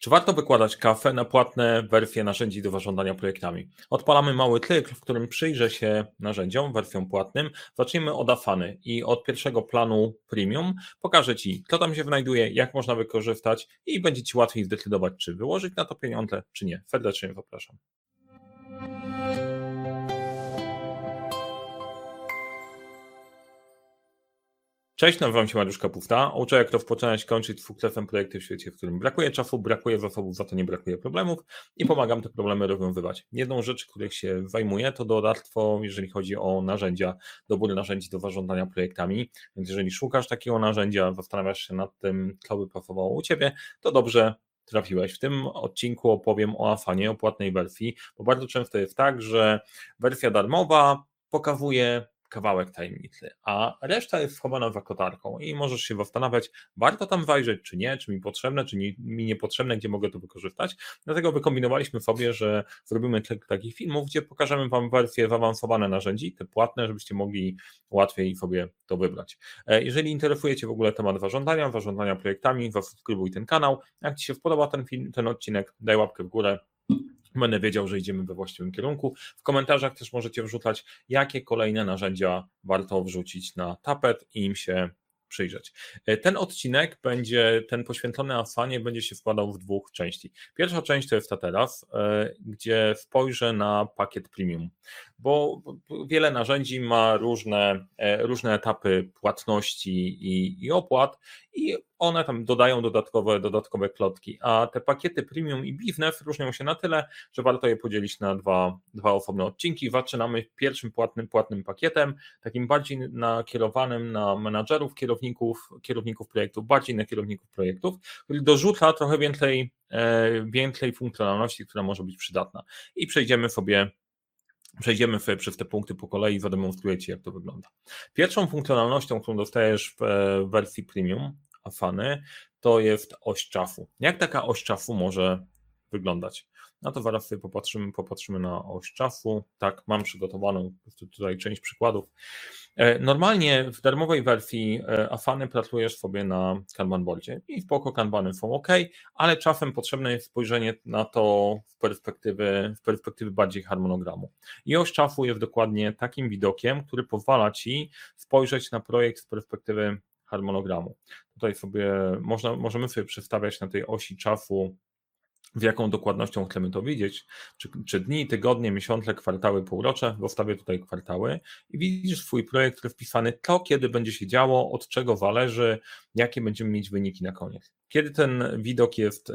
Czy warto wykładać kafę na płatne wersje narzędzi do zarządzania projektami? Odpalamy mały cykl, w którym przyjrzę się narzędziom, wersjom płatnym. Zaczniemy od Afany i od pierwszego planu premium pokażę Ci, co tam się znajduje, jak można wykorzystać i będzie Ci łatwiej zdecydować, czy wyłożyć na to pieniądze, czy nie. Serdecznie zapraszam. Cześć, nazywam się Mariusz Kapufta. Uczę, jak rozpoczynać, kończyć sukcesem projekty w świecie, w którym brakuje czasu, brakuje zasobów, za to nie brakuje problemów i pomagam te problemy rozwiązywać. Jedną rzecz, których się zajmuję, to doradztwo, jeżeli chodzi o narzędzia, dobór narzędzi do zarządzania projektami. Więc jeżeli szukasz takiego narzędzia, zastanawiasz się nad tym, co by pasowało u Ciebie, to dobrze trafiłeś. W tym odcinku opowiem o Afanie, o płatnej wersji, bo bardzo często jest tak, że wersja darmowa pokazuje kawałek tajemnicy, a reszta jest schowana za kotarką i możesz się zastanawiać, warto tam wejrzeć, czy nie, czy mi potrzebne, czy nie, mi niepotrzebne, gdzie mogę to wykorzystać. Dlatego wykombinowaliśmy sobie, że zrobimy kilka takich filmów, gdzie pokażemy Wam wersje zaawansowane narzędzi, te płatne, żebyście mogli łatwiej sobie to wybrać. E, jeżeli interesuje Cię w ogóle temat zarządzania, zarządzania projektami, zasubskrybuj ten kanał. Jak Ci się podoba ten film, ten odcinek, daj łapkę w górę, Będę wiedział, że idziemy we właściwym kierunku. W komentarzach też możecie wrzucać, jakie kolejne narzędzia warto wrzucić na tapet i im się przyjrzeć. E, ten odcinek będzie, ten poświęcony Asanie będzie się składał w dwóch części. Pierwsza część to jest ta teraz, e, gdzie spojrzę na pakiet premium, bo wiele narzędzi ma różne, e, różne etapy płatności i, i opłat i one tam dodają dodatkowe, dodatkowe klotki, a te pakiety premium i biznes różnią się na tyle, że warto je podzielić na dwa, dwa osobne odcinki. Zaczynamy pierwszym płatnym, płatnym pakietem, takim bardziej nakierowanym na menadżerów, kierowników, kierowników projektów, bardziej na kierowników projektów, który dorzuca trochę więcej, e, więcej funkcjonalności, która może być przydatna. I przejdziemy sobie Przejdziemy sobie przez te punkty po kolei i zademonstruję Ci, jak to wygląda. Pierwszą funkcjonalnością, którą dostajesz w e, wersji premium, Afany, to jest oś czafu. Jak taka oś czafu może wyglądać? No to zaraz sobie popatrzymy, popatrzymy na oś czasu. Tak, mam przygotowaną tutaj część przykładów. E, normalnie w darmowej wersji e, Afany pracujesz sobie na Kanban boardzie i spoko Kanbany są ok, ale czasem potrzebne jest spojrzenie na to w perspektywy, w perspektywy bardziej harmonogramu. I oś czasu jest dokładnie takim widokiem, który pozwala Ci spojrzeć na projekt z perspektywy harmonogramu. Tutaj sobie można, możemy sobie przedstawiać na tej osi czasu w jaką dokładnością chcemy to widzieć, czy, czy dni, tygodnie, miesiące, kwartały, półrocze, wstawię tutaj kwartały. I widzisz swój projekt wpisany to, kiedy będzie się działo, od czego zależy, jakie będziemy mieć wyniki na koniec. Kiedy ten widok jest e,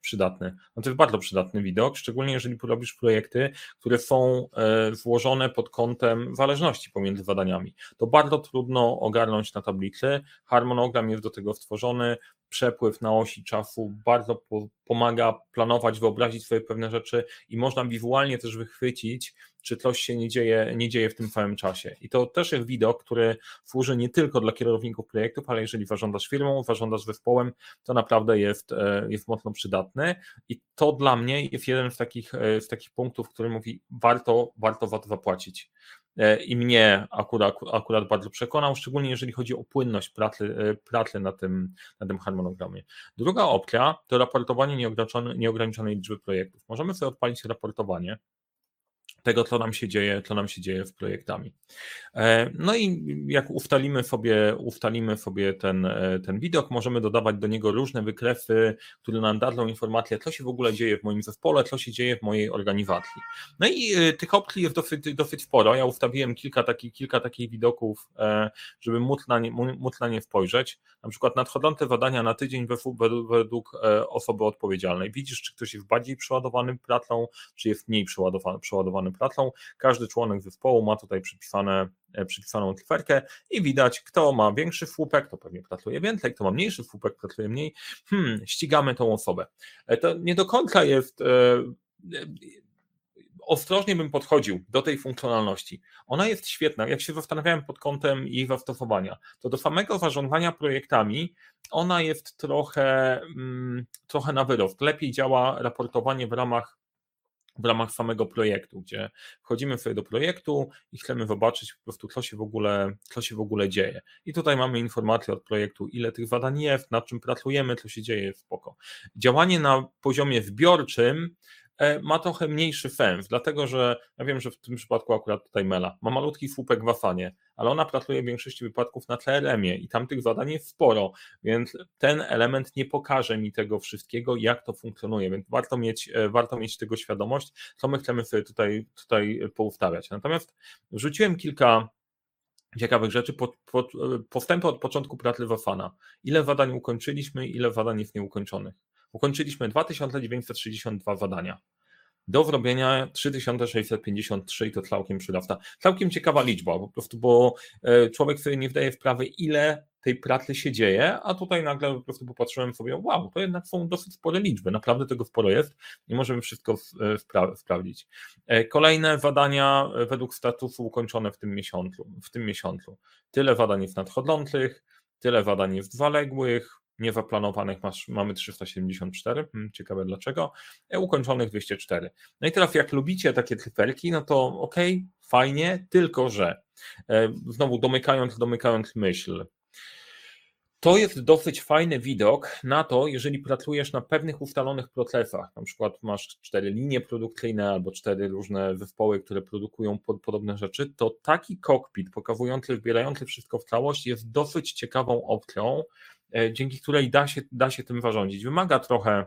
przydatny? No to jest bardzo przydatny widok, szczególnie jeżeli robisz projekty, które są e, złożone pod kątem zależności pomiędzy zadaniami. To bardzo trudno ogarnąć na tablicy. Harmonogram jest do tego stworzony, przepływ na osi czasu bardzo po, pomaga planować, wyobrazić sobie pewne rzeczy i można wizualnie też wychwycić, czy coś się nie dzieje, nie dzieje w tym samym czasie. I to też jest widok, który służy nie tylko dla kierowników projektów, ale jeżeli zarządzasz firmą, zarządzasz zespołem, to naprawdę jest, e, jest mocno przydatny. I to dla mnie jest jeden z takich, e, z takich punktów, który mówi, warto, warto za to zapłacić. E, I mnie akurat, akurat bardzo przekonał, szczególnie jeżeli chodzi o płynność pracy, pracy na, tym, na tym harmonogramie. Druga opcja to raportowanie nieograniczonej liczby projektów. Możemy sobie odpalić raportowanie tego, co nam się dzieje, co nam się dzieje w projektami. E, no i jak ustalimy sobie, ustalimy sobie ten, e, ten widok, możemy dodawać do niego różne wykresy, które nam dadzą informację, co się w ogóle dzieje w moim zespole, co się dzieje w mojej organizacji. No i e, tych opcji jest dosyć, dosyć sporo. Ja ustawiłem kilka takich, kilka takich widoków, żeby móc na, nie, móc na nie spojrzeć. Na przykład nadchodzące zadania na tydzień według osoby odpowiedzialnej. Widzisz, czy ktoś jest bardziej przeładowany pracą, czy jest mniej przeładowany, przeładowany pracą. Każdy członek zespołu ma tutaj przypisane, e, przypisaną cyferkę i widać, kto ma większy słupek, to pewnie pracuje więcej, kto ma mniejszy słupek, pracuje mniej. Hmm, ścigamy tą osobę. E, to nie do końca jest e, ostrożnie bym podchodził do tej funkcjonalności. Ona jest świetna. Jak się zastanawiałem pod kątem jej zastosowania, to do samego zarządzania projektami ona jest trochę, mm, trochę na wyrost. Lepiej działa raportowanie w ramach w ramach samego projektu, gdzie wchodzimy sobie do projektu i chcemy zobaczyć po prostu, co się w ogóle, co się w ogóle dzieje. I tutaj mamy informację od projektu, ile tych zadań jest, nad czym pracujemy, co się dzieje, spoko. Działanie na poziomie zbiorczym ma trochę mniejszy sens, dlatego że ja wiem, że w tym przypadku akurat tutaj Mela ma malutki słupek w Afanie, ale ona pracuje w większości wypadków na CRM-ie i tam tych zadań jest sporo, więc ten element nie pokaże mi tego wszystkiego, jak to funkcjonuje, więc warto mieć, e, warto mieć tego świadomość, co my chcemy sobie tutaj, tutaj poustawiać. Natomiast wrzuciłem kilka ciekawych rzeczy, pod, pod, postępy od początku pracy w Afana. Ile zadań ukończyliśmy, ile zadań jest nieukończonych. Ukończyliśmy 2962 zadania. Do wrobienia 3653 i to całkiem przydawna. Całkiem ciekawa liczba, po prostu, bo e, człowiek sobie nie wdaje wprawy, ile tej pracy się dzieje, a tutaj nagle po prostu popatrzyłem sobie, wow, to jednak są dosyć spore liczby, naprawdę tego sporo jest i możemy wszystko e, spra sprawdzić. E, kolejne badania według statusu ukończone w tym miesiącu. W tym miesiącu. Tyle badań jest nadchodzących, tyle badań jest zaległych, niezaplanowanych. Masz, mamy 374, hmm, ciekawe dlaczego, e, ukończonych 204. No i teraz jak lubicie takie cyferki, no to ok, fajnie, tylko że e, znowu domykając, domykając myśl, to jest dosyć fajny widok na to, jeżeli pracujesz na pewnych ustalonych procesach, na przykład masz cztery linie produkcyjne albo cztery różne zespoły, które produkują pod, podobne rzeczy, to taki kokpit pokazujący, zbierający wszystko w całość jest dosyć ciekawą opcją, dzięki której da się, da się tym zarządzić. Wymaga trochę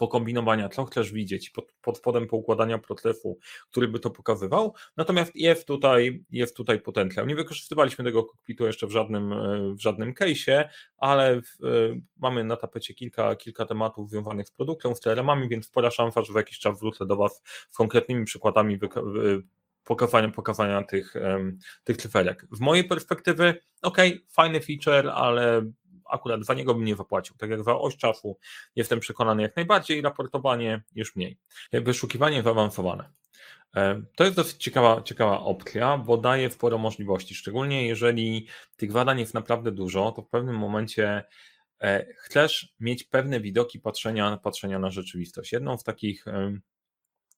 pokombinowania, co chcesz widzieć, pod, pod spodem poukładania procesu, który by to pokazywał. Natomiast jest tutaj, jest tutaj potencjał. Nie wykorzystywaliśmy tego kokpitu jeszcze w żadnym, e, w żadnym case'ie, ale w, e, mamy na tapecie kilka, kilka tematów związanych z produktem, z CRM-ami, więc spora szansa, że w jakiś czas wrócę do Was z konkretnymi przykładami pokazania, pokazania tych, tych cyferek. W mojej perspektywy, ok, fajny feature, ale akurat za niego bym nie zapłacił. Tak jak za oś czasu jestem przekonany jak najbardziej, raportowanie już mniej. Wyszukiwanie zaawansowane. E, to jest dosyć ciekawa, ciekawa opcja, bo daje sporo możliwości, szczególnie jeżeli tych badań jest naprawdę dużo, to w pewnym momencie e, chcesz mieć pewne widoki patrzenia, patrzenia na rzeczywistość. Jedną z takich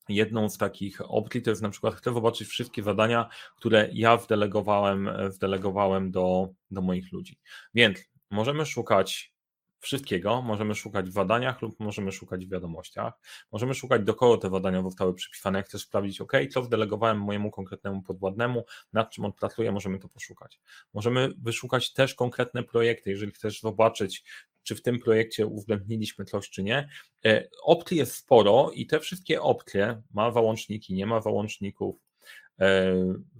Jedną z takich opcji to jest na przykład chcę zobaczyć wszystkie zadania, które ja wdelegowałem, wdelegowałem do, do moich ludzi. Więc Możemy szukać wszystkiego, możemy szukać w badaniach lub możemy szukać w wiadomościach. Możemy szukać, do kogo te badania zostały przypisane. Jak chcesz sprawdzić, OK, co wdelegowałem mojemu konkretnemu podwładnemu, nad czym on pracuje, możemy to poszukać. Możemy wyszukać też konkretne projekty, jeżeli chcesz zobaczyć, czy w tym projekcie uwzględniliśmy coś, czy nie. E, opcji jest sporo i te wszystkie opcje, ma załączniki, nie ma załączników, e,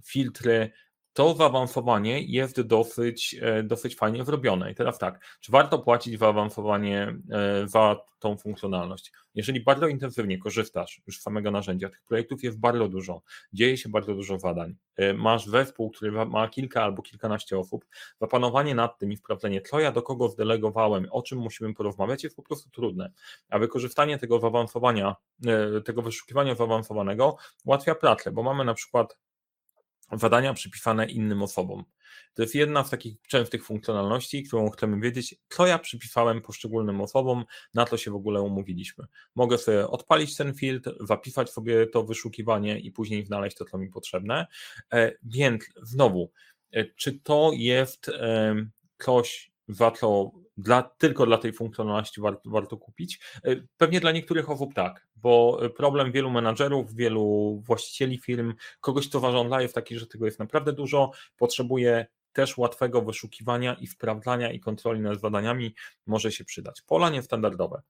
filtry, to zaawansowanie jest dosyć, e, dosyć fajnie zrobione. I teraz tak, czy warto płacić za awansowanie, e, za tą funkcjonalność? Jeżeli bardzo intensywnie korzystasz już z samego narzędzia, tych projektów jest bardzo dużo, dzieje się bardzo dużo zadań, e, masz zespół, który ma kilka albo kilkanaście osób, zapanowanie nad tym i sprawdzenie, co ja do kogo zdelegowałem, o czym musimy porozmawiać, jest po prostu trudne. A wykorzystanie tego zaawansowania, tego wyszukiwania zaawansowanego ułatwia pracę, bo mamy na przykład zadania przypisane innym osobom. To jest jedna z takich częstych funkcjonalności, którą chcemy wiedzieć, co ja przypisałem poszczególnym osobom, na co się w ogóle umówiliśmy. Mogę sobie odpalić ten filtr, zapisać sobie to wyszukiwanie i później znaleźć to, co mi potrzebne. E, więc znowu, e, czy to jest coś, za co dla, tylko dla tej funkcjonalności warto, warto kupić? E, pewnie dla niektórych osób tak, bo problem wielu menadżerów, wielu właścicieli firm, kogoś, kto zarządza jest taki, że tego jest naprawdę dużo, potrzebuje też łatwego wyszukiwania i sprawdzania i kontroli nad zadaniami może się przydać. Pola niestandardowe.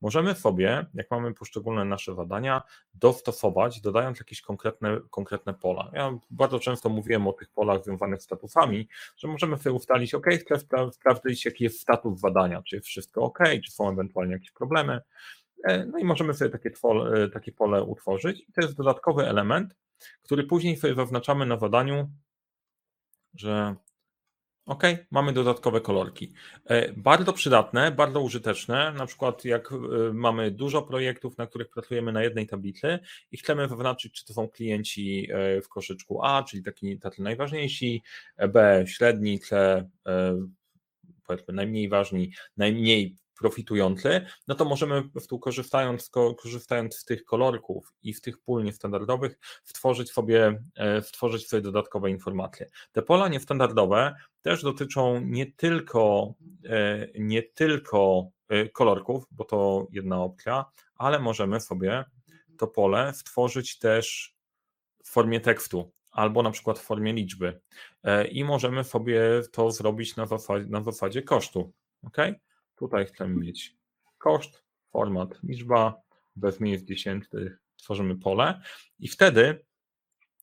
Możemy sobie, jak mamy poszczególne nasze zadania, dostosować, dodając jakieś konkretne, konkretne pola. Ja bardzo często mówiłem o tych polach związanych z statusami, że możemy sobie ustalić, OK, chcę sprawdzić, jaki jest status zadania, czy jest wszystko OK, czy są ewentualnie jakieś problemy. E, no i możemy sobie takie, pole, takie pole utworzyć. I to jest dodatkowy element, który później sobie zaznaczamy na zadaniu, że OK, mamy dodatkowe kolorki. E, bardzo przydatne, bardzo użyteczne, na przykład jak e, mamy dużo projektów, na których pracujemy na jednej tablicy i chcemy wyznaczyć, czy to są klienci w koszyczku A, czyli taki, tacy najważniejsi, B średni, C powiedzmy najmniej ważni, najmniej profitujący, no to możemy tu korzystając, korzystając z tych kolorków i w tych pól niestandardowych wtworzyć sobie, e, wtworzyć sobie dodatkowe informacje. Te pola niestandardowe też dotyczą nie tylko, e, nie tylko e, kolorków, bo to jedna opcja, ale możemy sobie to pole stworzyć też w formie tekstu albo na przykład w formie liczby i możemy sobie to zrobić na zasadzie, na zasadzie kosztu. Ok? Tutaj chcemy mieć koszt, format, liczba, bez miejsc dziesiętnych tworzymy pole i wtedy,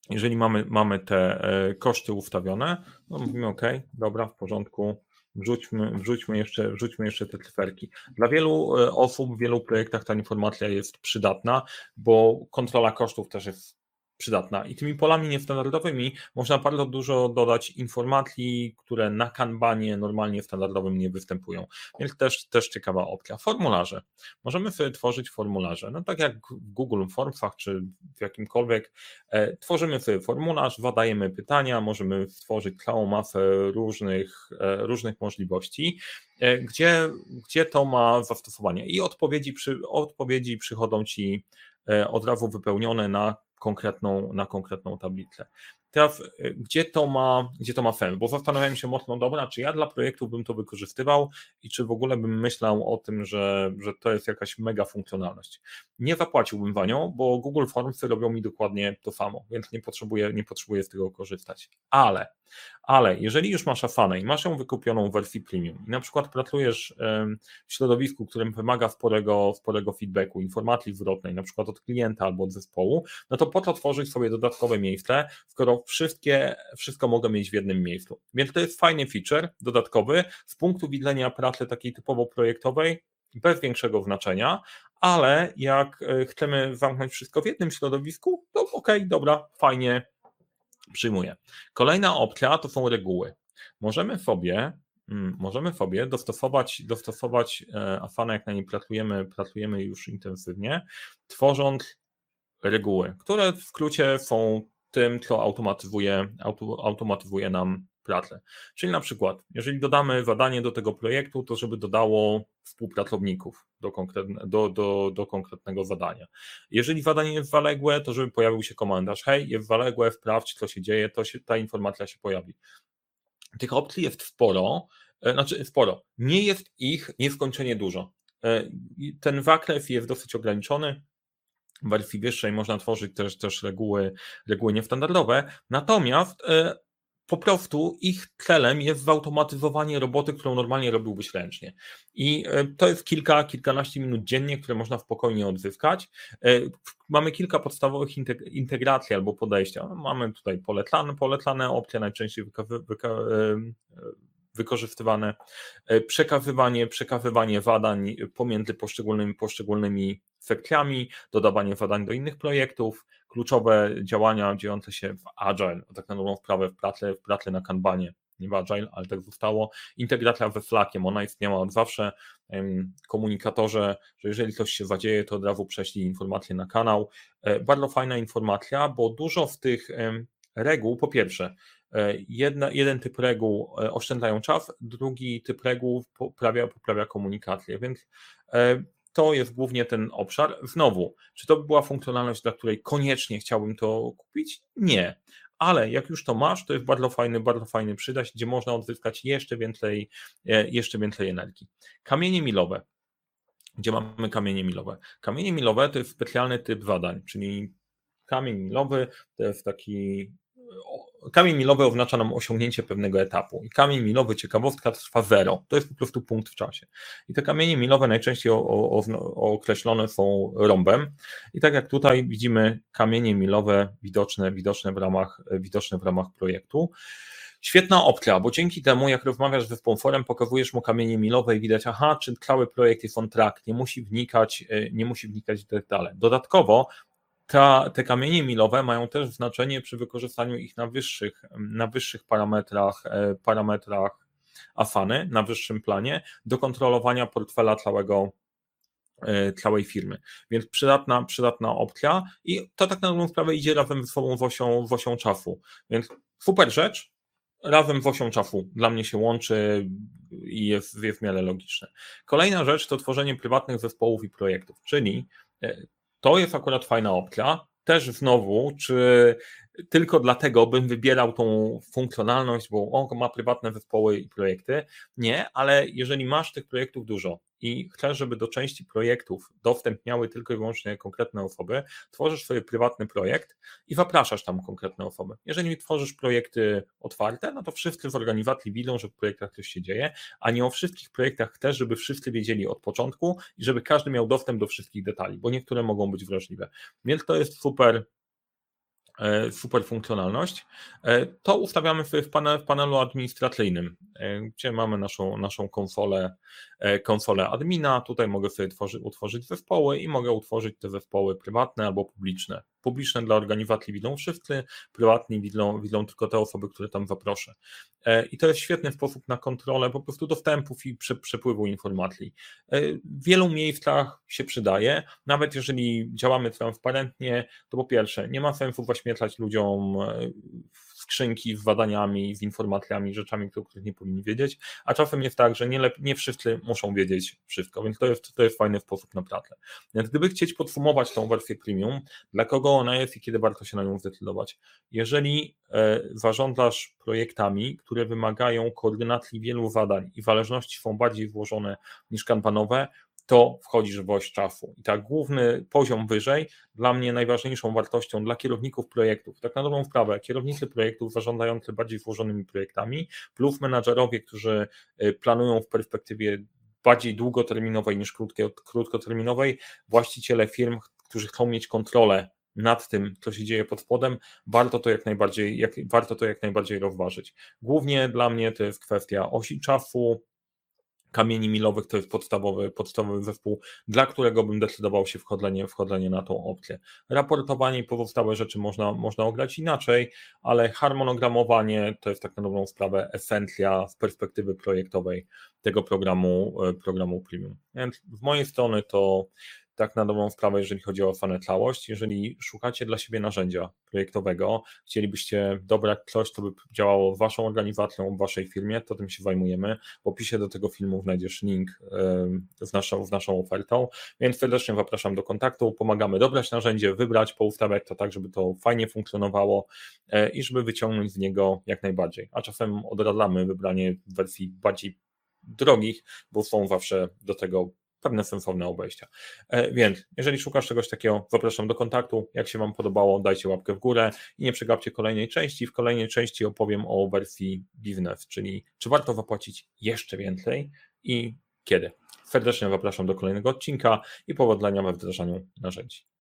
jeżeli mamy, mamy te e, koszty ustawione, no mówimy OK, dobra, w porządku, wrzućmy, wrzućmy, jeszcze, wrzućmy jeszcze te cyferki. Dla wielu e, osób w wielu projektach ta informacja jest przydatna, bo kontrola kosztów też jest przydatna. I tymi polami niestandardowymi można bardzo dużo dodać informacji, które na kanbanie normalnie standardowym nie występują. Więc też, też ciekawa opcja. Formularze. Możemy sobie tworzyć formularze. No tak jak w Google Formsach czy w jakimkolwiek. E, tworzymy sobie formularz, zadajemy pytania, możemy stworzyć całą masę różnych, e, różnych możliwości. E, gdzie, gdzie to ma zastosowanie? I odpowiedzi, przy, odpowiedzi przychodzą Ci e, od razu wypełnione na konkretną, na konkretną tablicę. Teraz, y, gdzie to ma, gdzie to ma sens? Bo zastanawiałem się mocno, dobra, czy ja dla projektu bym to wykorzystywał i czy w ogóle bym myślał o tym, że, że to jest jakaś mega funkcjonalność. Nie zapłaciłbym za nią, bo Google Formsy robią mi dokładnie to samo, więc nie potrzebuję, nie potrzebuję z tego korzystać. Ale, ale jeżeli już masz Afanę i masz ją wykupioną w wersji premium i na przykład pracujesz w środowisku, którym wymaga sporego, sporego feedbacku, informacji zwrotnej, na przykład od klienta albo od zespołu, no to po co tworzyć sobie dodatkowe miejsce, skoro wszystkie, wszystko mogę mieć w jednym miejscu. Więc to jest fajny feature dodatkowy z punktu widzenia pracy takiej typowo projektowej, bez większego znaczenia, ale jak e, chcemy zamknąć wszystko w jednym środowisku, to ok, dobra, fajnie, przyjmuję. Kolejna opcja to są reguły. Możemy sobie mm, możemy sobie dostosować, dostosować e, Afana, jak na niej pracujemy, pracujemy już intensywnie, tworząc reguły, które w skrócie są tym, co automatyzuje, auto, automatyzuje nam pracę. Czyli na przykład, jeżeli dodamy zadanie do tego projektu, to żeby dodało współpracowników do, konkretne, do, do, do konkretnego zadania. Jeżeli zadanie jest zaległe, to żeby pojawił się komentarz, hej, jest zaległe, sprawdź, co się dzieje, to się, ta informacja się pojawi. Tych opcji jest sporo, e, znaczy sporo. Nie jest ich nieskończenie dużo. E, ten zakres jest dosyć ograniczony, wersji wyższej można tworzyć też, też reguły, reguły niestandardowe, natomiast e, po prostu ich celem jest zautomatyzowanie roboty, którą normalnie robiłbyś ręcznie. I e, to jest kilka, kilkanaście minut dziennie, które można spokojnie odzyskać. E, mamy kilka podstawowych integracji albo podejścia. Mamy tutaj polecane, polecane opcje, najczęściej wyka, wyka, wykorzystywane, przekazywanie, przekazywanie zadań pomiędzy poszczególnymi, poszczególnymi sekcjami, dodawanie zadań do innych projektów, kluczowe działania dziejące się w Agile, tak na dobrą sprawę w pracy, w pracy na Kanbanie, nie w Agile, ale tak zostało. Integracja we Slackiem, ona istniała od zawsze. Komunikatorze, że jeżeli coś się zadzieje, to od razu prześlij informację na kanał. E, bardzo fajna informacja, bo dużo w tych reguł, po pierwsze, e, jedna, jeden typ reguł e, oszczędzają czas, drugi typ reguł poprawia, poprawia komunikację, więc to jest głównie ten obszar. Znowu, czy to by była funkcjonalność, dla której koniecznie chciałbym to kupić? Nie. Ale jak już to masz, to jest bardzo fajny, bardzo fajny przydać, gdzie można odzyskać jeszcze więcej, e, jeszcze więcej energii. Kamienie milowe. Gdzie mamy kamienie milowe? Kamienie milowe to jest specjalny typ zadań, czyli kamień milowy to jest taki kamień milowy oznacza nam osiągnięcie pewnego etapu i kamień milowy, ciekawostka, trwa zero. To jest po prostu punkt w czasie. I te kamienie milowe najczęściej o, o, określone są rąbem i tak jak tutaj widzimy kamienie milowe widoczne, widoczne, w, ramach, widoczne w ramach projektu. Świetna opcja, bo dzięki temu, jak rozmawiasz ze sponsorem, pokazujesz mu kamienie milowe i widać, aha, czy cały projekt jest on track, nie musi wnikać, e, nie musi wnikać w. Dodatkowo ta, te kamienie milowe mają też znaczenie przy wykorzystaniu ich na wyższych, na wyższych parametrach, e, parametrach Afany, na wyższym planie, do kontrolowania portfela całego, e, całej firmy. Więc przydatna, przydatna opcja i to tak na dobrą sprawę idzie razem z sobą z osią, z osią czasu. Więc super rzecz, razem w osią czafu dla mnie się łączy i jest, jest w miarę logiczne. Kolejna rzecz to tworzenie prywatnych zespołów i projektów, czyli e, to jest akurat fajna opcja. Też znowu, czy tylko dlatego bym wybierał tą funkcjonalność, bo on ma prywatne zespoły i projekty. Nie, ale jeżeli masz tych projektów dużo i chcesz, żeby do części projektów dostęp miały tylko i wyłącznie konkretne osoby, tworzysz sobie prywatny projekt i zapraszasz tam konkretne osoby. Jeżeli tworzysz projekty otwarte, no to wszyscy w organizacji widzą, że w projektach coś się dzieje, a nie o wszystkich projektach chcesz, żeby wszyscy wiedzieli od początku i żeby każdy miał dostęp do wszystkich detali, bo niektóre mogą być wrażliwe. Więc to jest super super funkcjonalność, e, to ustawiamy w, w panelu administracyjnym, e, gdzie mamy naszą, naszą konsolę, konsolę admina. Tutaj mogę sobie tworzy, utworzyć zespoły i mogę utworzyć te zespoły prywatne albo publiczne. Publiczne dla organizacji widzą wszyscy, prywatni widzą, widzą tylko te osoby, które tam zaproszę. I to jest świetny sposób na kontrolę po prostu dostępów i przepływu informacji. W wielu miejscach się przydaje, nawet jeżeli działamy transparentnie, to po pierwsze nie ma sensu wyświetlać ludziom e, skrzynki z badaniami, z informacjami, rzeczami, o których nie powinni wiedzieć, a czasem jest tak, że nie, nie wszyscy muszą wiedzieć wszystko, więc to jest, to jest fajny sposób na pracę. Więc gdyby chcieć podsumować tą wersję premium, dla kogo ona jest i kiedy warto się na nią zdecydować? Jeżeli e, zarządzasz projektami, które wymagają koordynacji wielu zadań i zależności są bardziej włożone niż kanbanowe, to wchodzisz w oś czasu. I tak główny poziom wyżej, dla mnie najważniejszą wartością dla kierowników projektów, tak na dobrą sprawę, kierownicy projektów zarządzający bardziej złożonymi projektami, plus menadżerowie, którzy y, planują w perspektywie bardziej długoterminowej niż krótkoterminowej, właściciele firm, którzy chcą mieć kontrolę nad tym, co się dzieje pod spodem, warto to jak najbardziej, jak, warto to jak najbardziej rozważyć. Głównie dla mnie to jest kwestia osi czasu, kamieni milowych to jest podstawowy, podstawowy zespół, dla którego bym decydował się wchodzenie, wchodzenie na tą opcję. Raportowanie i pozostałe rzeczy można, można ograć inaczej, ale harmonogramowanie to jest tak na dobrą sprawę esencja z perspektywy projektowej tego programu, e, programu premium. Więc z mojej strony to tak na dobrą sprawę, jeżeli chodzi o fanę całość. Jeżeli szukacie dla siebie narzędzia projektowego, chcielibyście dobrać coś, co by działało Waszą organizacją, w Waszej firmie, to tym się zajmujemy. W opisie do tego filmu znajdziesz link z naszą, z naszą ofertą, więc serdecznie zapraszam do kontaktu. Pomagamy dobrać narzędzie, wybrać, poustawiać to tak, żeby to fajnie funkcjonowało e, i żeby wyciągnąć z niego jak najbardziej. A czasem odradzamy wybranie wersji bardziej drogich, bo są zawsze do tego pewne sensowne obejścia. E, więc jeżeli szukasz czegoś takiego, zapraszam do kontaktu. Jak się Wam podobało, dajcie łapkę w górę i nie przegapcie kolejnej części. W kolejnej części opowiem o wersji business, czyli czy warto zapłacić jeszcze więcej i kiedy. Serdecznie zapraszam do kolejnego odcinka i powodzenia we wdrażaniu narzędzi.